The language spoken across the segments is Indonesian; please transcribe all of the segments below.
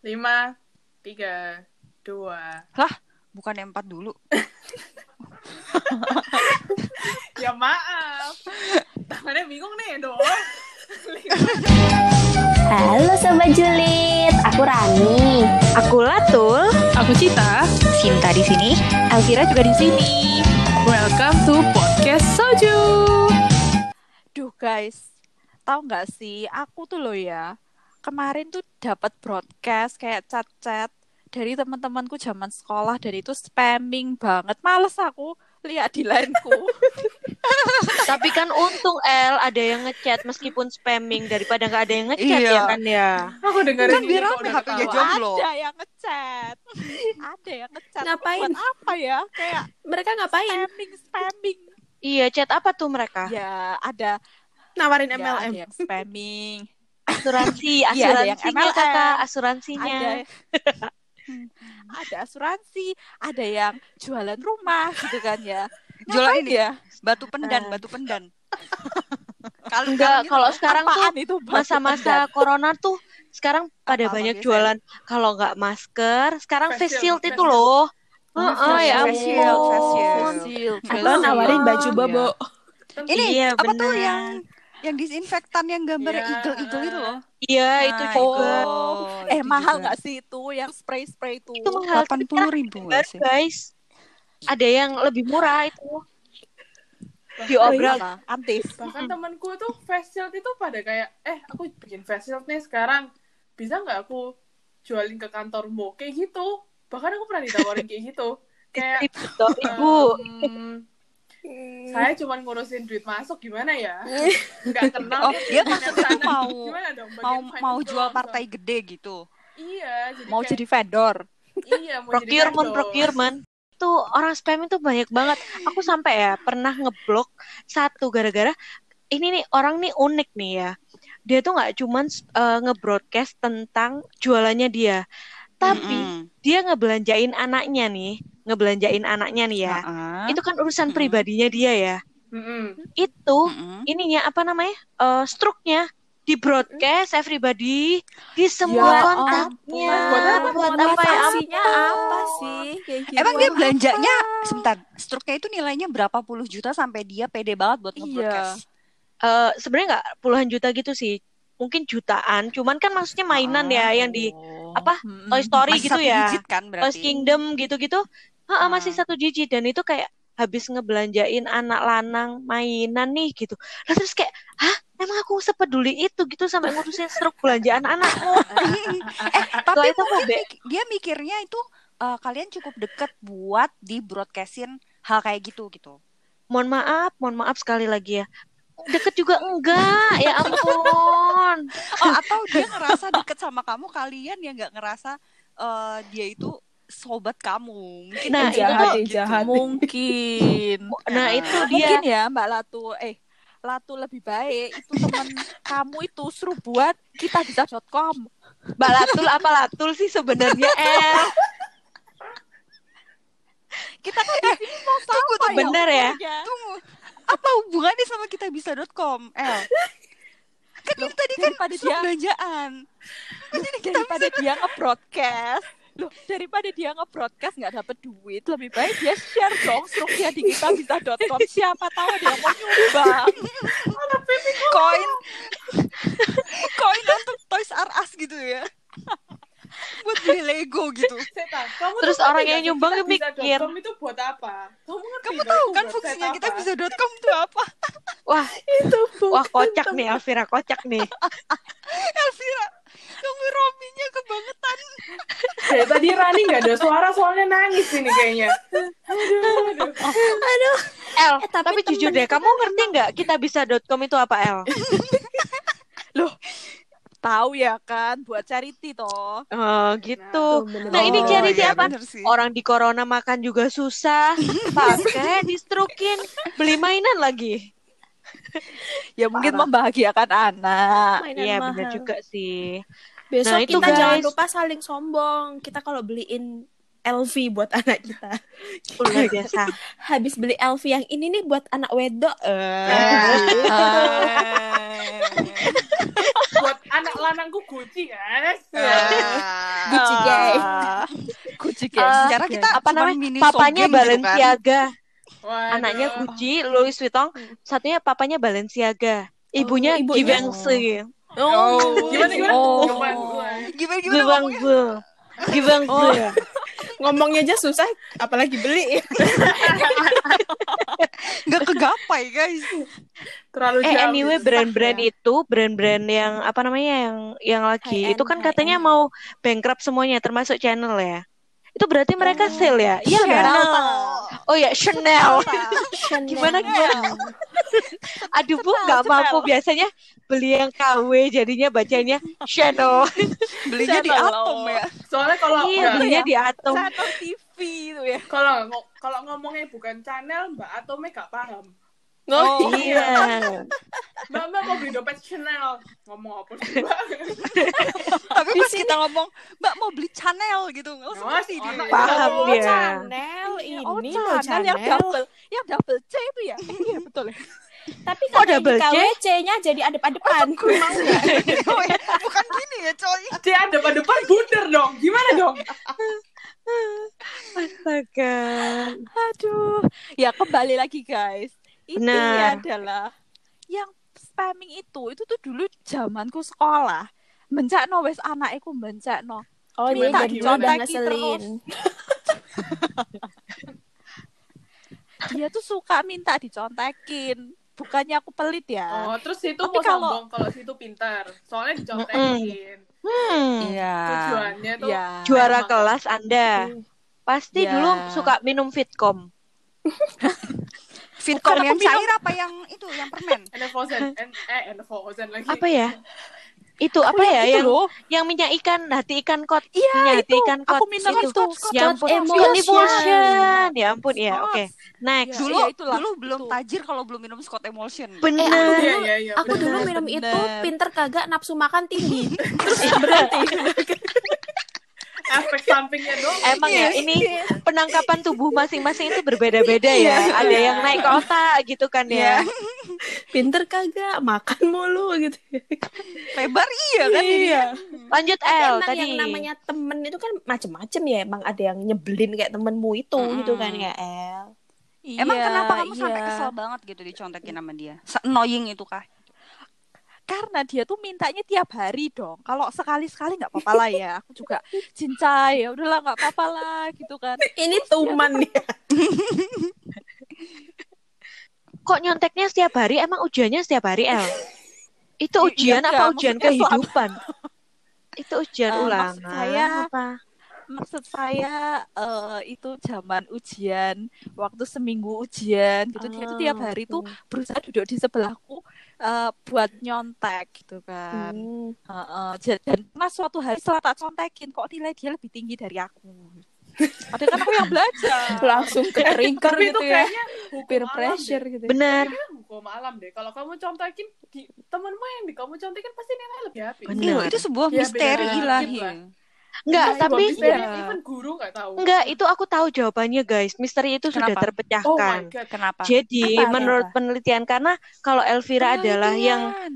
Lima, tiga, dua. Lah, bukan yang empat dulu. Ya maaf. Tangannya bingung nih dong. Halo Sobat Julid, aku Rani. Aku Latul. Aku Cita. Sinta di sini. Elvira juga di sini. Welcome to podcast Soju. Duh guys, tahu nggak sih? Aku tuh loh ya, kemarin tuh dapat broadcast kayak chat-chat dari teman-temanku zaman sekolah dan itu spamming banget. Males aku lihat di lainku. Tapi kan untung El ada yang ngechat meskipun spamming daripada nggak ada yang ngechat Iya. ya kan ya. Aku dengerin Kan biar rame HP-nya jomblo. Ada yang ngechat. ada yang ngechat. Ngapain? Buat apa ya? Kayak Mereka ngapain? spamming, spamming. Iya, chat apa tuh mereka? Ya, ada Nawarin ya, MLM. ada yang spamming. Asuransi, Iya, ada yang asuransinya MLM. kakak, asuransinya. ada Hmm, ada asuransi, ada yang jualan rumah gitu kan ya. Jualan ini ya? batu pendan, Eh. batu pendan. Kalau Enggak, kalau sekarang tuh itu masa-masa corona tuh sekarang pada Apa, banyak Bang, jualan kalau nggak masker, sekarang Face shield, itu loh. Oh, Heeh, ya ampun. Atau Iya. nawarin baju Iya. bobo. Ini Iya, apa tuh benar. yang yang disinfektan yang gambarnya Iya. eagle-eagle itu loh. Iya, itu Nah, juga. Oh, itu eh mahal juga. nggak sih itu yang spray spray itu? Itu mahal. Delapan puluh ribu Baru, sih? guys. Ada yang lebih murah itu. Di obral. iya, antis. Bahkan temanku tuh face shield itu pada kayak, eh aku bikin face shield nih sekarang. Bisa nggak aku jualin ke kantormu? Kayak gitu. Bahkan aku pernah ditawarin kayak gitu. Kayak, Titip dong, Em, saya cuma ngurusin duit masuk gimana ya? Nggak kenal. Oh, dia maksudnya mau Gimana dong, mau mau jual partai gede gitu. Iya, jadi Mau kayak, jadi vendor. iya, mau jadi procurement vendor. procurement itu orang spam itu banyak banget aku sampai ya pernah ngeblok satu gara-gara ini nih orang nih unik nih ya dia tuh nggak cuman eh, ngebroadcast tentang jualannya dia tapi Mm-mm. dia ngebelanjain anaknya nih ngebelanjain anaknya nih ya Heeh. itu kan urusan Mm-mm. pribadinya dia ya Mm-mm. itu Mm-mm. ininya apa namanya eh struknya di broadcast everybody di semua Ya kontaknya. Buat apa? buat apa ya apa sih? Kayak gitu. Emang dia belanjanya sebentar, struknya itu nilainya berapa puluh juta sampai dia pede banget buat Iya. nge-broadcast. eh sebenarnya nggak puluhan juta gitu sih mungkin jutaan cuman kan maksudnya mainan ya yang di apa, Mm-mm. Toy Story Masih gitu ya digit kan Lost berarti. Kingdom gitu-gitu Heeh, Ah. masih satu digit dan itu kayak habis ngebelanjain anak lanang mainan nih gitu lah terus kayak hah emang aku sepeduli itu gitu sampai ngurusin struk belanjaan anakku eh, tapi itu mungkin Be. dia mikirnya itu eh, kalian cukup deket buat di broadcastin hal kayak gitu gitu. mohon maaf mohon maaf sekali lagi ya deket juga enggak ya ampun Oh, atau dia ngerasa deket sama kamu, kalian yang nggak ngerasa eh, dia itu sobat kamu. Mungkin Nah, itu tuh- gitu. jahat. Mungkin. nah itu dia Mungkin ya Mbak Latu. Eh, Latu lebih baik itu teman kamu itu suruh buat kita bisa.com. Mbak Latul apa Latul sih sebenarnya El Kita kan di sini mau Tunggu, tunggu. Bener ya? umurnya? Tunggu. Apa hubungannya sama kita bisa.com? El. Kan Loh, tadi kan struk dia- belanjaan. daripada dia nge-broadcast loh daripada dia nge-broadcast nggak dapet duit lebih baik dia share dong struknya di kita bisa.com siapa tahu yang mau nyumbang Koin. Koin untuk Toys R Us gitu ya. buat beli Lego gitu. Seta, kamu Terus orang yang nyumbang kita bisa mikir. com itu buat apa? Kamu ngerti Kamu tahu kan fungsinya kita apa? bisa.com itu apa? Wah itu Wah kocak nih Alvira kocak nih Elvira, kamu Rominya kebangetan. Dari tadi Rani nggak ada suara soalnya nangis ini kayaknya. Aduh, aduh. Aduh. El Eh, tapi tapi, jujur deh kamu ngerti nggak kita bisa.com itu apa El tahu ya kan buat charity toh Oh gitu Tuh, bener. Nah, ini Oh, charity iya, apa? sih. Orang di corona makan juga susah Pakai distrukin Beli mainan lagi ya mungkin Parah. membahagiakan anak Iya bener juga sih Besok Nah, itu, kita jangan guys. lupa saling sombong. Kita kalau beliin LV buat anak kita. Luar biasa Habis beli LV yang ini nih buat anak wedok. Eh. Buat anak lanangku Gucci kan? Ah. Gucci Gang. Eh, Secara kita apa namanya? Papanya gitu kan. Balenciaga, Waduh. anaknya Gucci, Louis Vuitton, satunya papanya Balenciaga, ibunya Oh, ibunya. Givenchy. Oh, Gimana gimana? Oh. Gimana, gimana? Gimana gimana? Givenchy. Givenchy. ngomongnya aja susah, apalagi beli. Nggak kegapai guys. Terlalu Eh jauh. anyway brand-brand ya. itu brand-brand yang apa namanya yang yang lagi High itu kan katanya end. mau bankrupt semuanya termasuk channel ya. Itu berarti mereka sale ya? Iya kan? Oh ya Chanel. Gimana gimana? Aduh bu nggak mampu biasanya beli yang KW jadinya bacanya Chanel. Belinya di Atom ya. Soalnya kalau Iya belinya di Atom. Channel TV itu ya. kalau kalau ngomongnya bukan channel, Mbak Atome gak paham. Oh, Iya. Mbak Mbak mau beli dompet Chanel. Ngomong apa sih, Mbak? Tapi pas kita ngomong, Mbak mau beli Chanel gitu, nggak usah ngerti dia. Paham oh, dia. Chanel Oh, ini loh Chanel. yang double, yang double C itu ya. Iya betul ya. Tapi Kok kalau double di? KWC-nya jadi adep-adepan. Oh, ya, Bukan gini ya coy. Dia ada depan bundar dong. Gimana dong? Astaga. Aduh. Ya kembali lagi guys. Intinya Benar. adalah yang spamming itu itu tuh dulu zamanku sekolah. Bencakno wes anakku bencakno. Oh, dia Minta jadi udah dicontekin ngeselin. Dia tuh suka minta dicontekin. Bukannya aku pelit ya. Oh, terus situ Tapi mau kalau- sombong kalau situ pintar. Soalnya dicontekin. Hmm. Iya. Tujuannya tuh Ya. Juara Emang. kelas Anda. Pasti Ya. dulu suka minum Fitcom. Bukan yang aku minum. cair apa yang itu, yang permen? Enervozen. En eh, Enervozen lagi. Apa ya? Itu apa ya itu yang loh. yang minyak ikan, hati ikan kot. Iya, minyak hati itu. ikan kot. Aku minum itu. itu. Ya Scott ampun, Emulsion. Scott Emulsion. Ya ampun ya, oke. Next. Ya, Dulu, iya, itulah. dulu belum Itu. tajir kalau belum minum Scott Emulsion. Bener. Iya, iya, iya. Aku bener. dulu minum itu bener. pinter kagak nafsu makan tinggi. Terus berhenti. sampingnya dong. Emang ya Iya. ini penangkapan tubuh masing-masing itu berbeda-beda ya. Ada yang naik ke otak gitu kan ya. Pinter kagak makan mulu gitu. Lebar iya kan ini. Iya. Lanjut Tapi L emang tadi. yang namanya temen itu kan macem-macem ya. Emang ada yang nyebelin kayak temenmu itu Mm-mm. gitu kan ya El. Emang Iya, kenapa kamu sampai iya. kesel banget gitu dicontekin sama dia? Se-annoying itu kah? Karena dia tuh mintanya tiap hari dong. Kalau sekali-sekali nggak apa-apa lah ya. Aku juga cinta ya udahlah nggak apa-apa lah gitu kan. Ini tuman ya. Kok nyonteknya setiap hari? Emang ujiannya setiap hari L? Itu Iya, ujian enggak, apa ujian kehidupan? Itu ujian Eh, ulangan maksud saya, apa? Maksud saya eh, itu zaman ujian, waktu seminggu ujian gitu. Dia tuh tiap hari tuh berusaha duduk di sebelahku eh, buat nyontek gitu kan. Hmm. Heeh, ja- dan pernah suatu hari setelah tak contekin kok nilai dia lebih tinggi dari aku. Padahal kan aku yang belajar. Langsung ke trigger Tapi itu gitu ya. Peer pressure deh. gitu. Bener. Kayaknya hukum alam deh. Kalau kamu contekin di temenmu yang di kamu contekin pasti nilai lebih habis. Bener. Iya, itu sebuah Ya, misteri ilahi. lah. Enggak, Sebuah tapi Iya. even guru nggak tahu. enggak itu aku tahu jawabannya guys. Misteri itu sudah Kenapa? Oh my terpecahkan. god. Kenapa? Jadi Apa, apa, menurut penelitian karena kalau Elvira adalah yang Penelitian.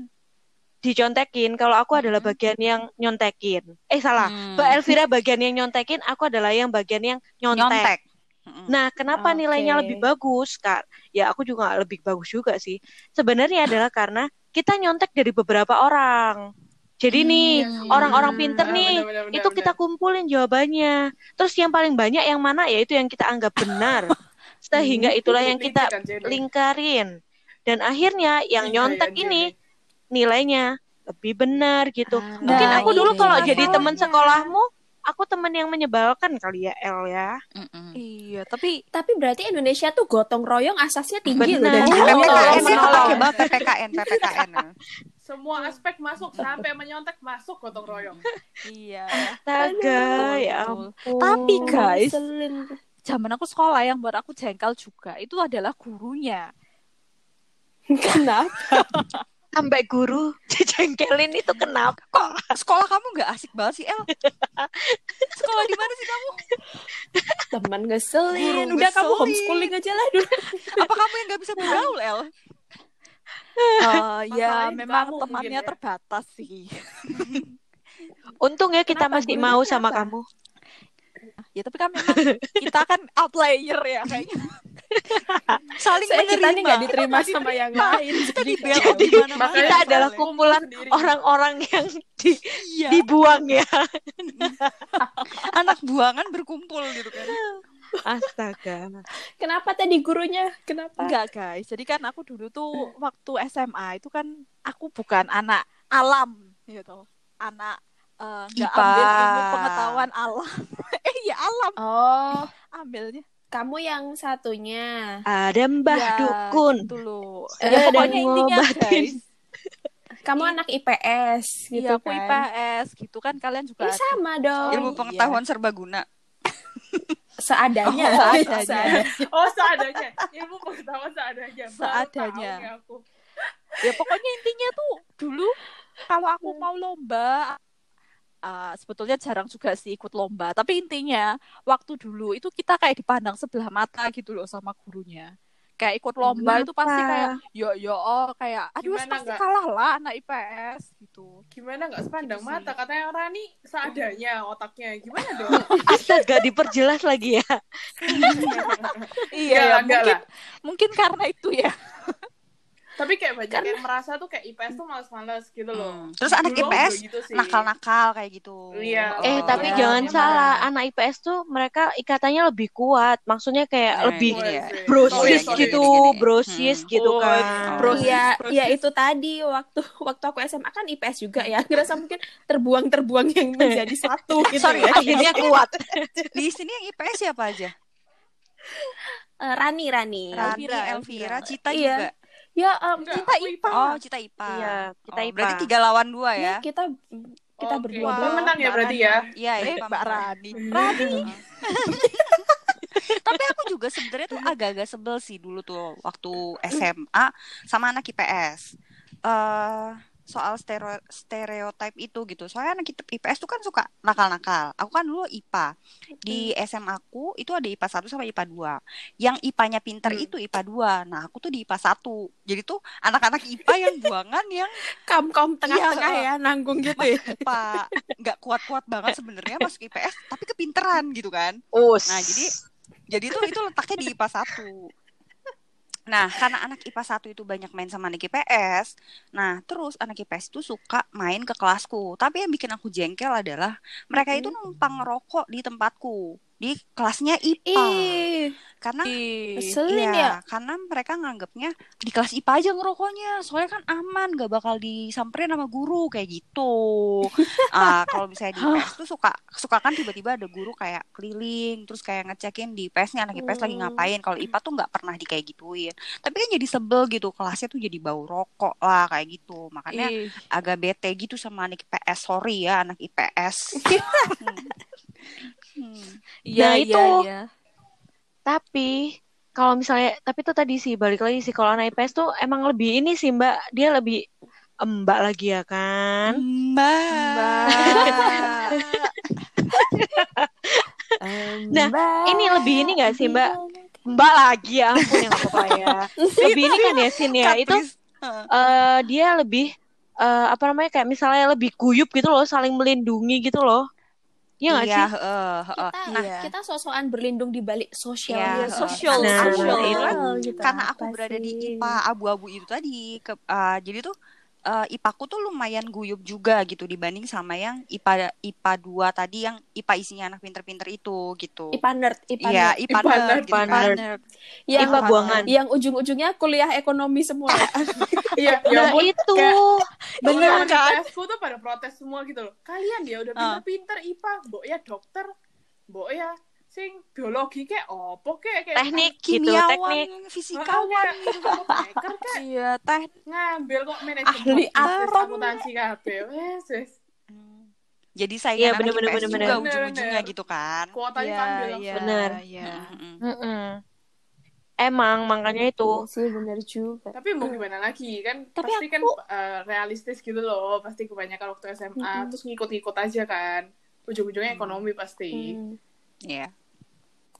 dicontekin, kalau aku adalah bagian yang nyontekin. Eh salah, Hmm. Mbak Elvira bagian yang nyontekin, aku adalah yang bagian yang nyontek. nyontek. Nah, kenapa Oke. nilainya lebih bagus, Kak? Ya, aku juga lebih bagus juga sih. Sebenarnya adalah karena kita nyontek dari beberapa orang. Jadi nih, iya sih. orang-orang Hmm, pinter benar, nih, benar, benar, itu benar. kita kumpulin jawabannya. Terus yang paling banyak yang mana? Ya itu yang kita anggap benar. Sehingga itulah yang kita Kan, lingkarin. Dan akhirnya yang Iya, nyontek iya, ini nilainya lebih benar gitu. Ah, Mungkin nah, aku dulu kalau jadi teman sekolahmu, aku teman yang menyebalkan kali ya, El ya. Mm-mm. Iya, tapi Tapi berarti Indonesia tuh gotong royong asasnya tinggi loh Benar. dari Oh. PPKN menolong. pakai banget PPKN, PPKN. Semua aspek masuk sampai menyontek masuk gotong royong. iya. Astaga, ya. Oh, Tapi, guys. Zaman aku sekolah yang buat aku jengkel juga itu adalah gurunya. Kenapa? sampai guru dijengkelin itu kenapa? Kok sekolah kamu nggak asik banget sih, El? sekolah di mana sih kamu? Teman ngeselin. Guru Udah kamu homeschooling aja lah dulu. Apa kamu yang nggak bisa bergaul, El? Eh, ya memang temannya ya. terbatas sih. Untung ya kita Kenapa masih mau sama kenapa? kamu. Ya tapi kan memang kita kan outlier ya kayaknya. Saling Saya kita nih menerima. nggak diterima sama yang lain. Kita Jadi dibela kayak- di mana-mana. Makanya Kita adalah kumpulan orang-orang yang di, Iya. dibuang ya. Anak buangan berkumpul gitu kan. Astaga. Kenapa tadi gurunya? Kenapa? Enggak guys, jadi kan aku dulu tuh waktu SMA itu kan aku bukan anak alam gitu, anak eh, nggak IPA. ambil ilmu pengetahuan alam. eh ya alam Oh, ambilnya. kamu yang satunya. Ada Mbah Ya, Dukun. Loh. Eh, Ya, dan pokoknya intinya ngobatin. guys, Kamu anak IPS gitu iya aku kan? IPS gitu kan kalian juga Ya, sama dong. Ilmu iya. pengetahuan serbaguna. Seadanya. Oh, seadanya. Oh, seadanya. Ilmu pengetahuan seadanya. Baru Seadanya. aku. ya pokoknya intinya tuh dulu kalau aku mau lomba uh, sebetulnya jarang juga sih ikut lomba tapi intinya waktu dulu itu kita kayak dipandang sebelah mata gitu loh sama gurunya kayak ikut lomba itu pasti kayak yo yo oh kayak aduh Gimana pasti nggak? kalah lah anak IPS gitu Gimana nggak sepandang Gitu mata? Katanya Rani seadanya otaknya. Gimana dong? Astaga, diperjelas lagi ya. Iya, ya, mungkin lah. mungkin karena itu ya Tapi kayak banyak yang merasa tuh kayak IPS tuh males-males gitu loh. Hmm. Terus anak Dulu IPS gitu nakal-nakal kayak gitu. Iya. Eh, Oh, tapi iya, jangan benar. salah, anak IPS tuh mereka ikatannya lebih kuat. Maksudnya kayak Nah, lebih ya. Brosis Sorry, sorry. gitu, gini, gini. brosis Hmm. gitu Oh, kan. bros. ya, Proses. ya itu tadi waktu waktu aku SMA kan IPS juga ya. Ngerasa mungkin terbuang-terbuang yang menjadi satu gitu Sorry, ya. Akhirnya kuat. Di sini yang IPS siapa aja? Eh, Rani, Rani. Rani, Elvira, Elvira, Elvira. Cita Iya. juga. Ya, Enggak, kita IPA. Oh, Cita IPA. Iya, kita Oh, IPA. Berarti tiga lawan dua Ya, ya? kita kita Oke. berdua doang. menang ya berarti ya. Iya, eh IPA Mbak. Rani Rani Tapi aku juga sebenarnya tuh agak-agak sebel sih dulu tuh waktu SMA sama anak IPS. Eh soal stereo stereotip itu gitu. Soalnya anak IPS tuh kan suka nakal-nakal. Aku kan dulu IPA. Di SMA aku itu ada IPA 1 sama IPA 2. Yang IPA-nya pinter Hmm. itu IPA 2. Nah, aku tuh di IPA 1. Jadi tuh anak-anak IPA yang buangan yang Kaum-kaum tengah-tengah Iya, ya, nanggung gitu ya. Pak nggak kuat-kuat banget sebenarnya masuk IPS tapi kepinteran gitu kan. Us. Nah, jadi jadi tuh itu letaknya di IPA 1. Nah, karena anak IPA 1 itu banyak main sama anak IPS, nah terus anak IPS itu suka main ke kelasku. Tapi yang bikin aku jengkel adalah mereka itu numpang ngerokok di tempatku, di kelasnya IPA. Ih, Karena ngeselin ya. Iya, karena mereka nganggapnya di kelas IPA aja ngerokoknya, soalnya kan aman, gak bakal disamperin sama guru kayak gitu. Ah, kalau misalnya di IPS tuh suka suka kan tiba-tiba ada guru kayak keliling, terus kayak ngecekin di IPS-nya anak IPS lagi Hmm. ngapain. Kalau IPA tuh nggak pernah di kayak gituin. Tapi kan jadi sebel gitu, kelasnya tuh jadi bau rokok lah kayak gitu. Makanya Ih, agak bete gitu sama anak IPS. Sorry ya anak IPS. Hmm. Iya Nah, iya itu. iya Tapi kalau misalnya, tapi itu tadi sih balik lagi sih kalau anak IPS tuh emang lebih ini sih Mbak, dia lebih mbak lagi ya kan. Mbak. Nah, ini lebih ini nggak sih, Mbak? Mbak lagi ya ampun yang apa ya. lebih ini kan ya Sin ya, itu eh dia lebih eh, apa namanya kayak misalnya lebih guyup gitu loh, saling melindungi gitu loh. Iya nggak Iya, sih? heeh, heeh. Kita, Nah, Iya. kita sok-sokan berlindung di balik sosial. Iya, media. sosial, Nah, sosial. itu gitu. karena aku berada di? IPA abu-abu itu tadi ke, uh, jadi tuh uh, IPA-ku tuh lumayan guyup juga gitu dibanding sama yang IPA IPA 2 tadi yang IPA isinya anak pinter-pinter itu gitu. IPA nerd, IPA Iya, nerd. IPA IPA nerd nerd, gitu IPA kan. nerd. Yang, IPA buangan. yang ujung-ujungnya kuliah ekonomi semua. ya. Iya, ya Nah, ampun. itu. Bener Bener kan? IPS-ku tuh pada protes semua gitu loh. Kalian ya udah Ah. pinter-pinter IPA, mbok ya dokter, mbok ya sing biologi kayak opo kayak kayak Teknik gitu, Kimiawan, teknik. fisikawan gitu. Hacker kayak Iya, teh ngambil kok manajemen Ahli akuntansi kabeh. Wes, wes. Hmm. Jadi saingan Iya, anak bener-bener, IPS bener-bener. juga ujung-ujungnya gitu kan. Kuotanya langsung. iya, Bener. iya. Mm-mm. Mm-mm. Emang makanya itu. Sih bener juga. Tapi mau gimana lagi kan Tapi pasti kan aku- eh, realistis gitu loh. Pasti kebanyakan waktu SMA Mm-mm. terus ngikut-ngikut aja kan. Ujung-ujungnya ekonomi pasti. Hmm, Iya.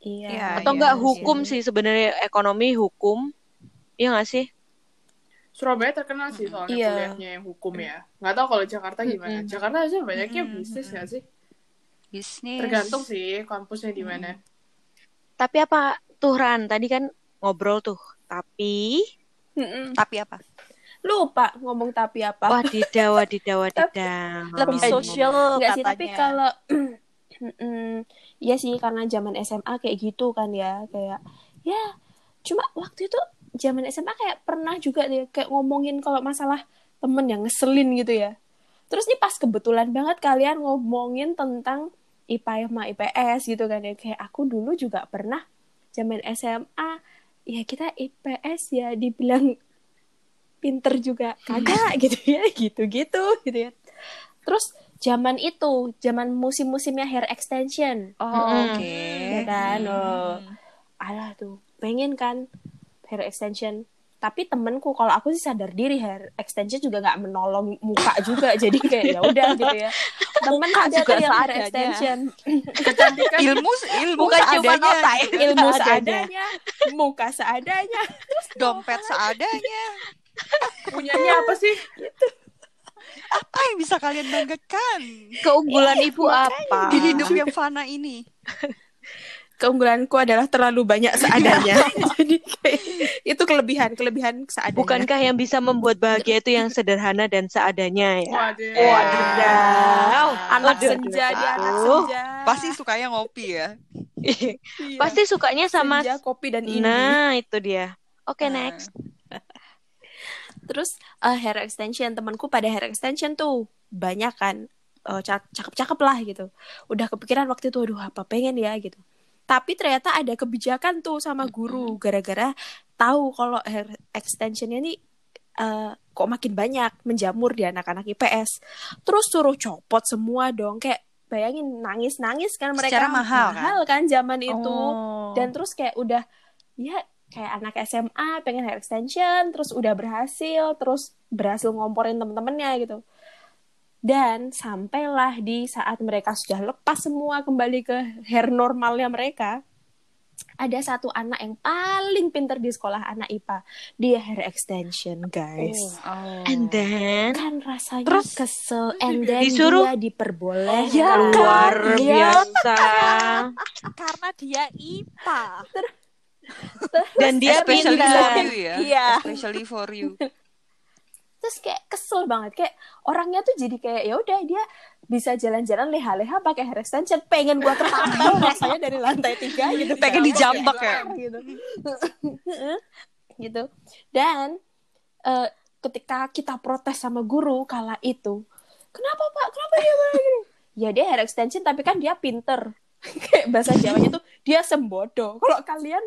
Iya. Iya, Atau iya, enggak iya. hukum sih sebenarnya ekonomi hukum. Iya nggak sih? Surabaya terkenal sih soalnya Iya. kuliahnya yang hukum ya. Nggak tahu kalau Jakarta gimana. Mm-mm. Jakarta aja banyaknya Mm-mm, bisnis nggak sih? Bisnis. Tergantung sih kampusnya di mana. Tapi apa tuh Ran? Tadi kan ngobrol tuh. Tapi Mm-mm. Tapi apa? Lupa ngomong tapi apa. wadidaw wadidaw wadidaw. Lebih sosial Enggak sih, tapi kalau. Iya sih karena zaman SMA kayak gitu kan ya, kayak ya cuma waktu itu zaman SMA kayak pernah juga deh kayak ngomongin kalau masalah temen yang ngeselin gitu ya. Terus nih pas kebetulan banget kalian ngomongin tentang IPA sama IPS gitu kan ya. Kayak aku dulu juga pernah zaman SMA ya kita IPS ya dibilang pinter juga kagak gitu ya gitu-gitu gitu ya. Terus zaman itu, zaman musim-musimnya hair extension. Oh, Mm-mm. oke. Ya kan? Oh, Hmm. alah tuh, pengen kan hair extension. Tapi temenku kalau aku sih sadar diri hair extension juga nggak menolong muka juga jadi kayak ya udah gitu ya. Temen Muka ada juga tuh yang hair extension, Kecantikan Ilmu ilmu Bukan cuma seadanya. otak ilmu Seadanya. seadanya, muka seadanya. Dompet seadanya. punyanya apa sih? Apa yang bisa kalian banggakan Keunggulan ibu apa? di hidup yang fana ini? Keunggulanku adalah terlalu banyak seadanya. jadi kayak itu kelebihan, kelebihan seadanya. Bukankah yang bisa membuat bahagia itu yang sederhana dan seadanya ya? Waduh. Wadidaw. anak Aduh, senja aduh, dia anak senja. Pasti sukanya ngopi ya. Iya. Pasti sukanya sama senja, kopi dan ini. Nah, itu dia. Oke, Nah. next. Terus eh, hair extension temanku pada hair extension tuh banyak kan ca- cakep-cakep lah gitu. Udah kepikiran waktu itu aduh apa pengen ya gitu. Tapi ternyata ada kebijakan tuh sama guru gara-gara tahu kalau hair extensionnya nih eh, kok makin banyak menjamur di anak-anak IPS. Terus suruh copot semua dong kayak bayangin nangis-nangis kan mereka Secara mahal, kan? mahal kan zaman itu Oh. dan terus kayak udah ya kayak anak SMA pengen hair extension terus udah berhasil terus berhasil ngomporin temen-temennya gitu dan sampailah di saat mereka sudah lepas semua kembali ke hair normalnya mereka ada satu anak yang paling pinter di sekolah anak IPA dia hair extension guys Oh. And then kan rasanya Terus kesel and then disuruh- dia diperbolehkan Ya kan? luar Iya. biasa. Karena dia IPA. Dan dia Especially pintar. for you ya. Iya. Especially for you. terus kayak kesel banget kayak orangnya tuh jadi kayak ya udah dia bisa jalan-jalan leha-leha pakai hair extension pengen gua ketampel rasanya dari lantai tiga gitu Pengen dijambak ya. gitu gitu dan eh, ketika kita protes sama guru kala itu kenapa pak kenapa dia begini ya dia hair extension tapi kan dia pinter kayak bahasa Jawanya tuh dia sembodo kalau kalian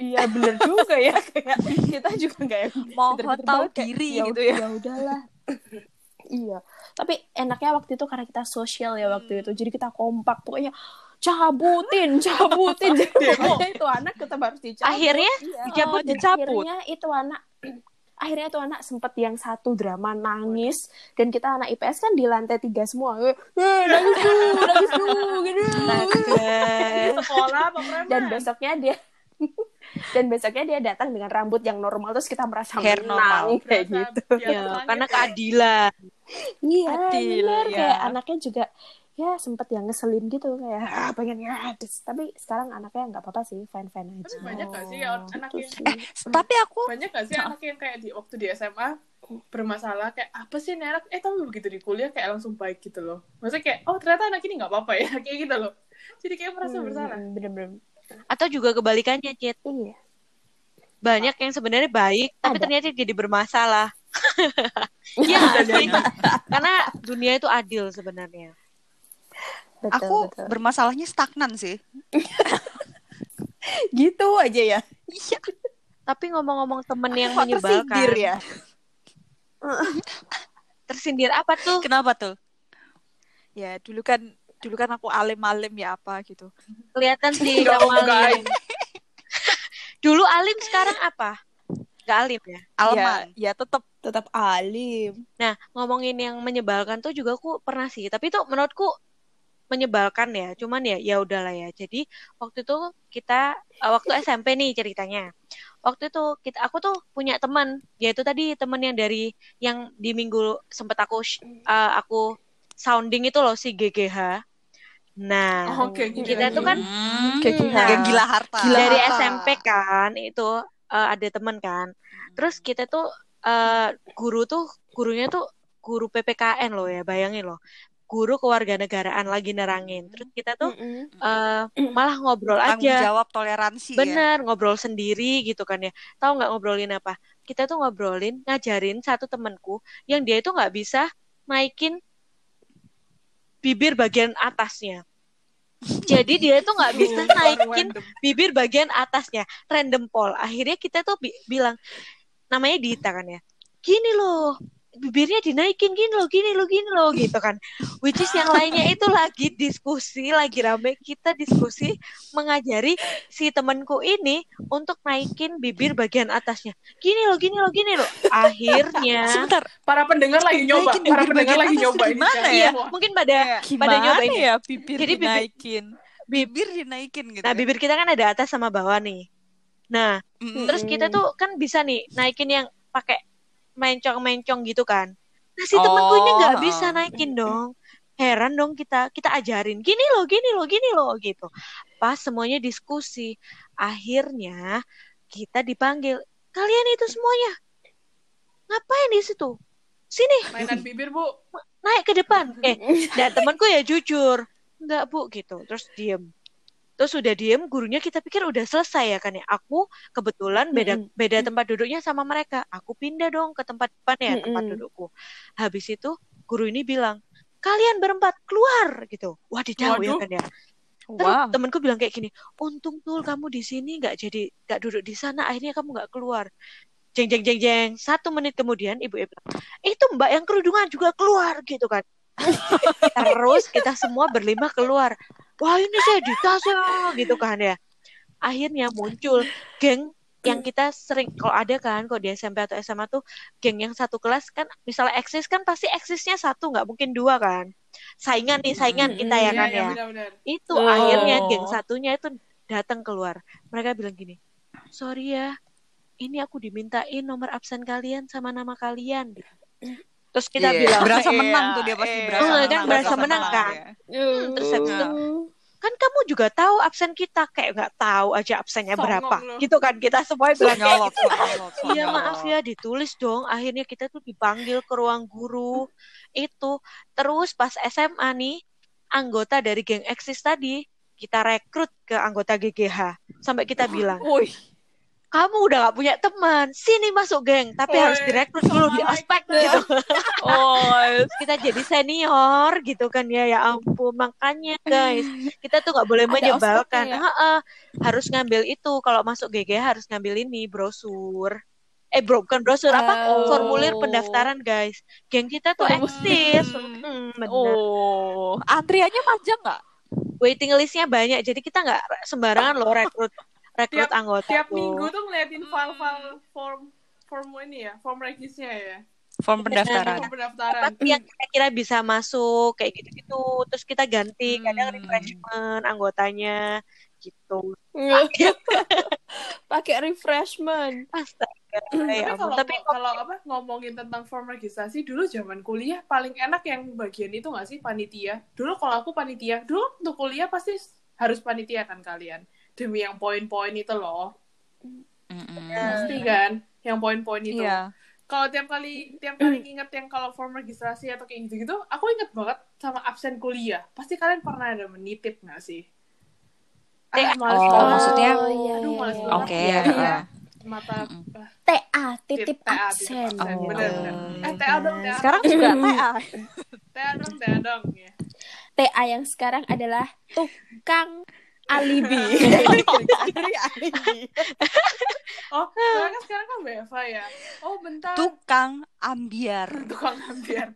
iya bener juga ya. Kayak kita juga nggak yang Mau tahu diri ya gitu ya. ya udahlah. Iya. Tapi enaknya waktu itu karena kita sosial ya waktu itu. Jadi kita kompak pokoknya cabutin cabutin. Jadi itu anak tetap harus dicabut. Akhirnya? Iya. dicabut, Dan dicabut. akhirnya itu anak akhirnya itu anak sempet yang satu drama nangis. Dan kita anak IPS kan di lantai tiga semua. Eh, nangis dulu nangis dulu gitu. Di sekolah dan besoknya dia dan besoknya dia datang dengan rambut yang normal terus kita merasa Hair menang normal. kayak gitu. Ya, karena keadilan. iya Adil, bener. ya. kayak anaknya juga ya sempet yang ngeselin gitu kayak ah, pengen ya tapi sekarang anaknya nggak apa-apa sih fine fine aja. Tapi banyak gak sih ya anak Gitu yang sih. Tapi aku banyak gak sih anak yang kayak di waktu di SMA bermasalah kayak apa sih anak? Eh tapi begitu di kuliah kayak langsung baik gitu loh. Maksudnya kayak oh ternyata anak ini nggak apa-apa ya kayak gitu loh. Jadi kayak merasa bersalah. Hmm, bener-bener Atau juga kebalikannya, Cit. iya Banyak yang sebenarnya baik, tapi Ada. ternyata jadi bermasalah. Iya? Karena dunia itu adil sebenarnya. betul aku betul bermasalahnya stagnan sih. gitu aja ya Iya. Tapi ngomong-ngomong temen yang Kok menyebalkan. tersindir ya? Tersindir apa tuh? Kenapa tuh? Ya dulu kan dulu kan aku alim-alim ya apa gitu. Kelihatan sih kamu alim. Dulu alim, sekarang apa? Gak alim ya? Alman. Ya, ya tetap tetap alim Nah, ngomongin yang menyebalkan tuh juga aku pernah sih. Tapi itu menurutku menyebalkan ya. Cuman ya ya udahlah ya. Jadi waktu itu kita eh, waktu SMP nih ceritanya. Waktu itu kita aku tuh punya teman, yaitu tadi teman yang dari yang di minggu sempet aku eh, aku sounding itu loh si GGH. Nah, Oke, gini kita lagi. tuh kan Hmm, GGH. geng gila harta. Gila dari harta. SMP kan itu eh, ada temen kan. Terus kita tuh eh, guru tuh gurunya tuh guru PPKN loh ya, bayangin loh. Guru kewarganegaraan lagi nerangin. Terus kita tuh Mm-mm. eh, malah ngobrol tanggung aja. jawab toleransi ya. Bener, ngobrol sendiri gitu kan ya. Tahu nggak ngobrolin apa? Kita tuh ngobrolin, ngajarin satu temenku yang dia itu nggak bisa naikin bibir bagian atasnya. Jadi dia tuh nggak bisa naikin bibir bagian atasnya, random poll. Akhirnya kita tuh bi- bilang, namanya Dita kan ya, gini loh, bibirnya dinaikin gini loh, gini loh, gini loh, gitu kan. Which is yang lainnya itu lagi diskusi, lagi rame kita diskusi mengajari si temanku ini untuk naikin bibir bagian atasnya. Gini loh, gini loh, gini loh. Akhirnya, Sebentar, Para pendengar lagi nyoba, Naikin para pendengar lagi nyoba ini. gimana kan. Semua. mungkin pada pada Gimana nyobain ya bibir Jadi bibir- dinaikin? bibir dinaikin gitu. Nah, ya. bibir kita kan ada atas sama bawah nih. Nah, Mm-mm. Terus kita tuh kan bisa nih naikin yang pakai mencong-mencong gitu kan. Nah si temanku ini nggak Oh, bisa oh. naikin dong. Heran dong kita kita ajarin gini loh, gini loh, gini loh gitu. Pas semuanya diskusi, akhirnya kita dipanggil. Kalian itu semuanya ngapain di situ? Sini Mainan bibir, Bu. naik ke depan. Eh, dan temanku ya jujur, enggak bu gitu. Terus diem. Terus udah diem, gurunya kita pikir udah selesai ya kan ya. Aku kebetulan beda Mm-mm. beda tempat duduknya sama mereka. Aku pindah dong ke tempat depan ya tempat Mm-mm. dudukku. Habis itu guru ini bilang, kalian berempat keluar gitu. Wah didaw ya kan ya. Terus Wah. temanku bilang kayak gini, untung tuh kamu di sini nggak jadi nggak duduk di sana, akhirnya kamu nggak keluar. Jeng jeng jeng jeng. Satu menit kemudian ibu ibu itu mbak yang kerudungan juga keluar gitu kan. Terus kita semua berlima keluar. Wah ini saya ditasnya gitu kan ya. Akhirnya muncul geng yang kita sering kalau ada kan kalau di SMP atau SMA tuh geng yang satu kelas kan misalnya eksis kan pasti eksisnya satu nggak mungkin dua kan saingan nih saingan kita ya Iya, kan iya, ya benar-benar. itu Oh. akhirnya geng satunya itu datang keluar mereka bilang gini sorry ya ini aku dimintain nomor absen kalian sama nama kalian terus kita Iya, bilang berasa Iya, menang tuh dia pasti iya. berasa Oh, menang. kan berasa menang kan? ya. terus habis itu, Mm. kan kamu juga tahu absen kita kayak nggak tahu aja absennya Songong berapa loh. gitu kan kita semua bilang kayak gitu Iya maaf ya ditulis dong. Akhirnya kita tuh dipanggil ke ruang guru itu. Terus pas SMA nih anggota dari geng eksis tadi kita rekrut ke anggota GGH sampai kita bilang kamu udah gak punya teman. Sini masuk geng. Tapi harus Woi, direkrut dulu di sama ospek kita. gitu. Oh, kita jadi senior gitu kan. Ya ya ampun. Makanya guys kita tuh nggak boleh Ada menyebalkan. ya? Ha-ha. harus ngambil itu. Kalau masuk GGH harus ngambil ini brosur. Eh bro bukan brosur. Apa? Oh. formulir pendaftaran guys. Geng kita tuh eksis Hmm. Hmm, bener. oh, antriannya panjang nggak? waiting listnya banyak. Jadi kita nggak sembarangan loh rekrut rekrut Tiap- anggota Tiap tuh. minggu tuh ngeliatin file-file form form ini ya, form regisnya ya. Form pendaftaran. Form pendaftaran. apa yang kira-kira bisa masuk kayak gitu-gitu terus kita ganti kadang Hmm. refreshment anggotanya gitu Pakai refreshment. astaga Tapi ya ampun. kalau tapi kalau apa ngomongin tentang form registrasi dulu zaman kuliah paling enak yang bagian itu nggak sih panitia. Dulu kalau aku panitia, dulu untuk kuliah pasti harus panitia kan kalian demi yang poin-poin itu loh. Mm-mm. Pasti kan yang poin-poin itu. Iya. Kalau tiap kali tiap kali inget yang kalau form registrasi atau kayak gitu-gitu, aku inget banget sama absen kuliah. Pasti kalian pernah ada menitip nggak sih? Ah, males Oh, banget. maksudnya- Oh, iya, Aduh, iya, males iya. banget. Oke, Iya. Mata ah, TA, titip TA, absen. titip absen. Oh. Bener, bener. Eh, TA dong, TA. Sekarang juga TA. TA dong, TA dong. Ya. TA yang sekarang adalah tukang alibi. Oh, soalnya kan sekarang kan BFA ya. Oh, bentar. Tukang ambiar. Tukang ambiar.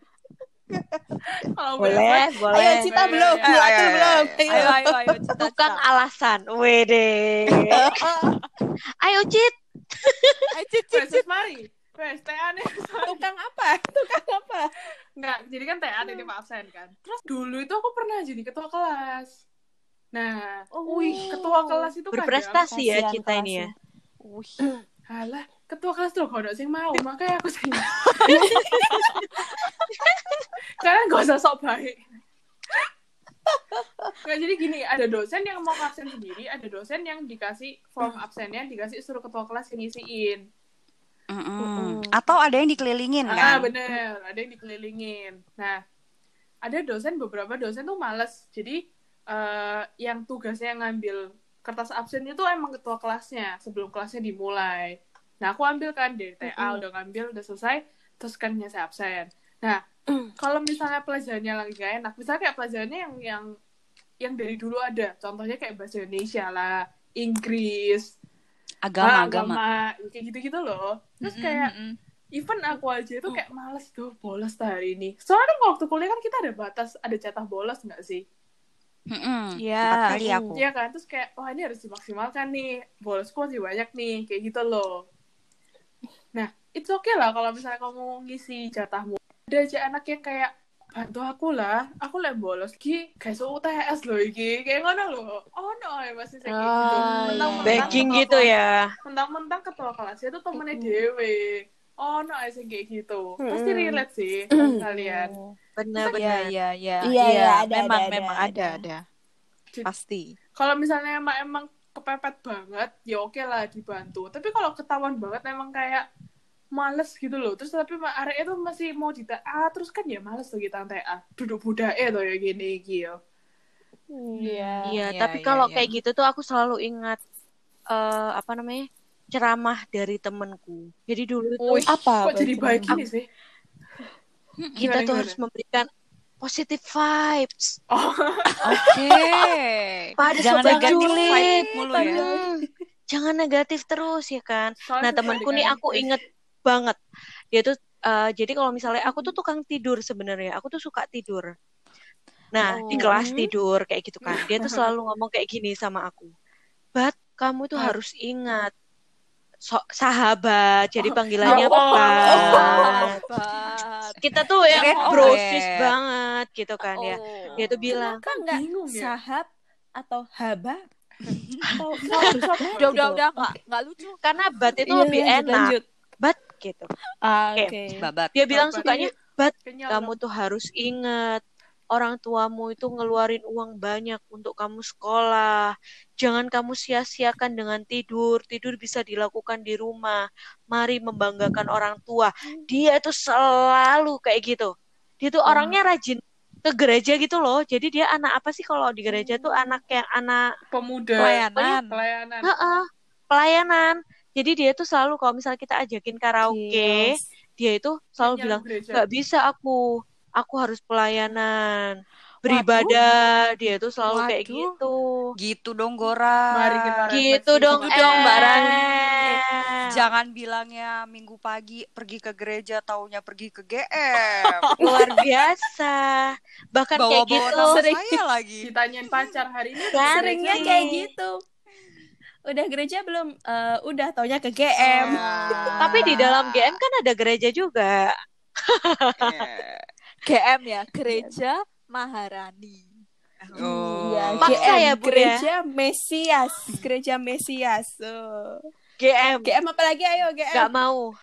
Kalau boleh BFA, boleh Ayo Cita Ayo, belum, ayo, Bu ayo, Atul ayo, belum. Ayo, ayo, ayo. Cita, tukang Cita. alasan wede ayo cit Ayo, Cit, Cit, Wes, Cit. mari. Wes, TA nih. Tukang apa? Tukang apa? Enggak, jadi kan TA titip absen kan. Terus dulu itu aku pernah jadi ketua kelas. Nah, Wih. ketua kelas itu berprestasi ya Kasihan kita ini ya Wih. Alah, ketua kelas tuh ada sing mau, makanya aku sing. Kalian gak usah sok baik. Nggak, jadi gini, ada dosen yang mau absen sendiri, ada dosen yang dikasih form absennya, dikasih suruh ketua kelas yang ngisiin. Mm-mm. Atau ada yang dikelilingin Ah, kan? bener. Ada yang dikelilingin. Nah, ada dosen, beberapa dosen tuh males. Jadi, eh, yang tugasnya ngambil kertas absen itu emang ketua kelasnya sebelum kelasnya dimulai. Nah, aku ambil kan dari TA, udah ngambil, udah selesai, terus kan nyasa absen. Nah, kalau misalnya pelajarannya lagi gak enak, misalnya kayak pelajarannya yang yang yang dari dulu ada, contohnya kayak bahasa Indonesia lah, Inggris, Agama, ah, agama. kayak gitu-gitu loh. Terus kayak mm-mm. even aku aja itu kayak males tuh bolos hari ini. Soalnya kan waktu kuliah kan kita ada batas, ada jatah bolos nggak sih? Mm-mm. Iya. Empat kali aku. Iya kan? Terus kayak, wah ini harus dimaksimalkan nih. Bolosku masih banyak nih, kayak gitu loh. Nah, it's okay lah kalau misalnya kamu ngisi jatahmu. Ada aja anak yang kayak, bantu aku lah, aku lek bolos ki, kayak so UTS loh iki, kayak ngono loh. Oh no, ya masih kayak gitu. Ah, Mentang-mentang Begging ketua gitu kelas- ya. mentang-mentang ketua kelasnya tuh temennya dewe oh no sih kayak gitu pasti Mm. relate sih Mm. kalian Benar Iya, benar. iya, iya. Iya, iya, ada, memang ada, memang ada, ada, ada. Pasti. kalau misalnya emang emang kepepet banget ya oke lah dibantu tapi kalau ketahuan banget emang kayak males gitu loh terus tapi area itu masih mau di TA terus kan ya males tuh kita TA duduk budak tuh ya gini gitu Iya. Iya, Iya, tapi iya, kalau iya. kayak gitu tuh aku selalu ingat eh apa namanya? Ceramah dari temenku. Jadi dulu tuh Wih, Apa? kok jadi itu? baik gini sih kita Gimana, tuh gimana? harus memberikan positive vibes. oh Oke. Pada Jangan negatif vibe mulu ya. Hmm, Jangan negatif terus ya kan. Nah soalnya susah temanku nih aku inget banget. Dia tuh eh, jadi kalau misalnya aku tuh tukang tidur sebenarnya. Aku tuh suka tidur. Nah di Oh. kelas tidur kayak gitu kan. Dia tuh selalu ngomong kayak gini sama aku. Bat kamu tuh Ah. harus ingat so- sahabat. Jadi panggilannya Ya Allah. Bat. Sahabat. Kita tuh yang Keren, brosis keren. banget gitu kan ya. Oh. Dia tuh bilang Kenapa nggak bingung ya sahab atau haba atau Udah, udah, udah, nggak, nggak lucu. karena bat itu Iya, lebih enak. lanjut. Bat gitu. Ah, Oke. Oke. Babat. Dia bilang sukanya Kenyal kamu tuh harus ingat orang tuamu itu ngeluarin uang banyak untuk kamu sekolah. Jangan kamu sia-siakan dengan tidur. Tidur bisa dilakukan di rumah. Mari membanggakan orang tua. Dia tuh selalu kayak gitu. Dia tuh orangnya rajin ke gereja gitu loh. Jadi dia anak apa sih kalau di gereja tuh anak yang anak pemuda Pelayanan. pelayanan Heeh, pelayanan. Jadi dia tuh selalu kalau misalnya kita ajakin karaoke, Yes. dia itu selalu bilang nggak bisa aku aku harus pelayanan beribadah dia tuh selalu kayak Waduh. gitu Gitu dong Gora. Mari kita gitu dong sama dong mbak. Rani Jangan bilangnya minggu pagi pergi ke gereja taunya pergi ke GM. luar biasa bahkan kayak Bawa-bawa gitu nama Sering. saya lagi. ditanyain pacar hari ini Seringnya Sering. kayak gitu. Udah gereja belum? Eh, udah taunya ke GM. tapi di dalam GM kan ada gereja juga Eh, GM ya, Gereja Maharani. Oh. Iya, Paksa GM, ya, Bu, ya? gereja Mesias, gereja Mesias. Oh. GM GM apa lagi ayo GM. nggak mau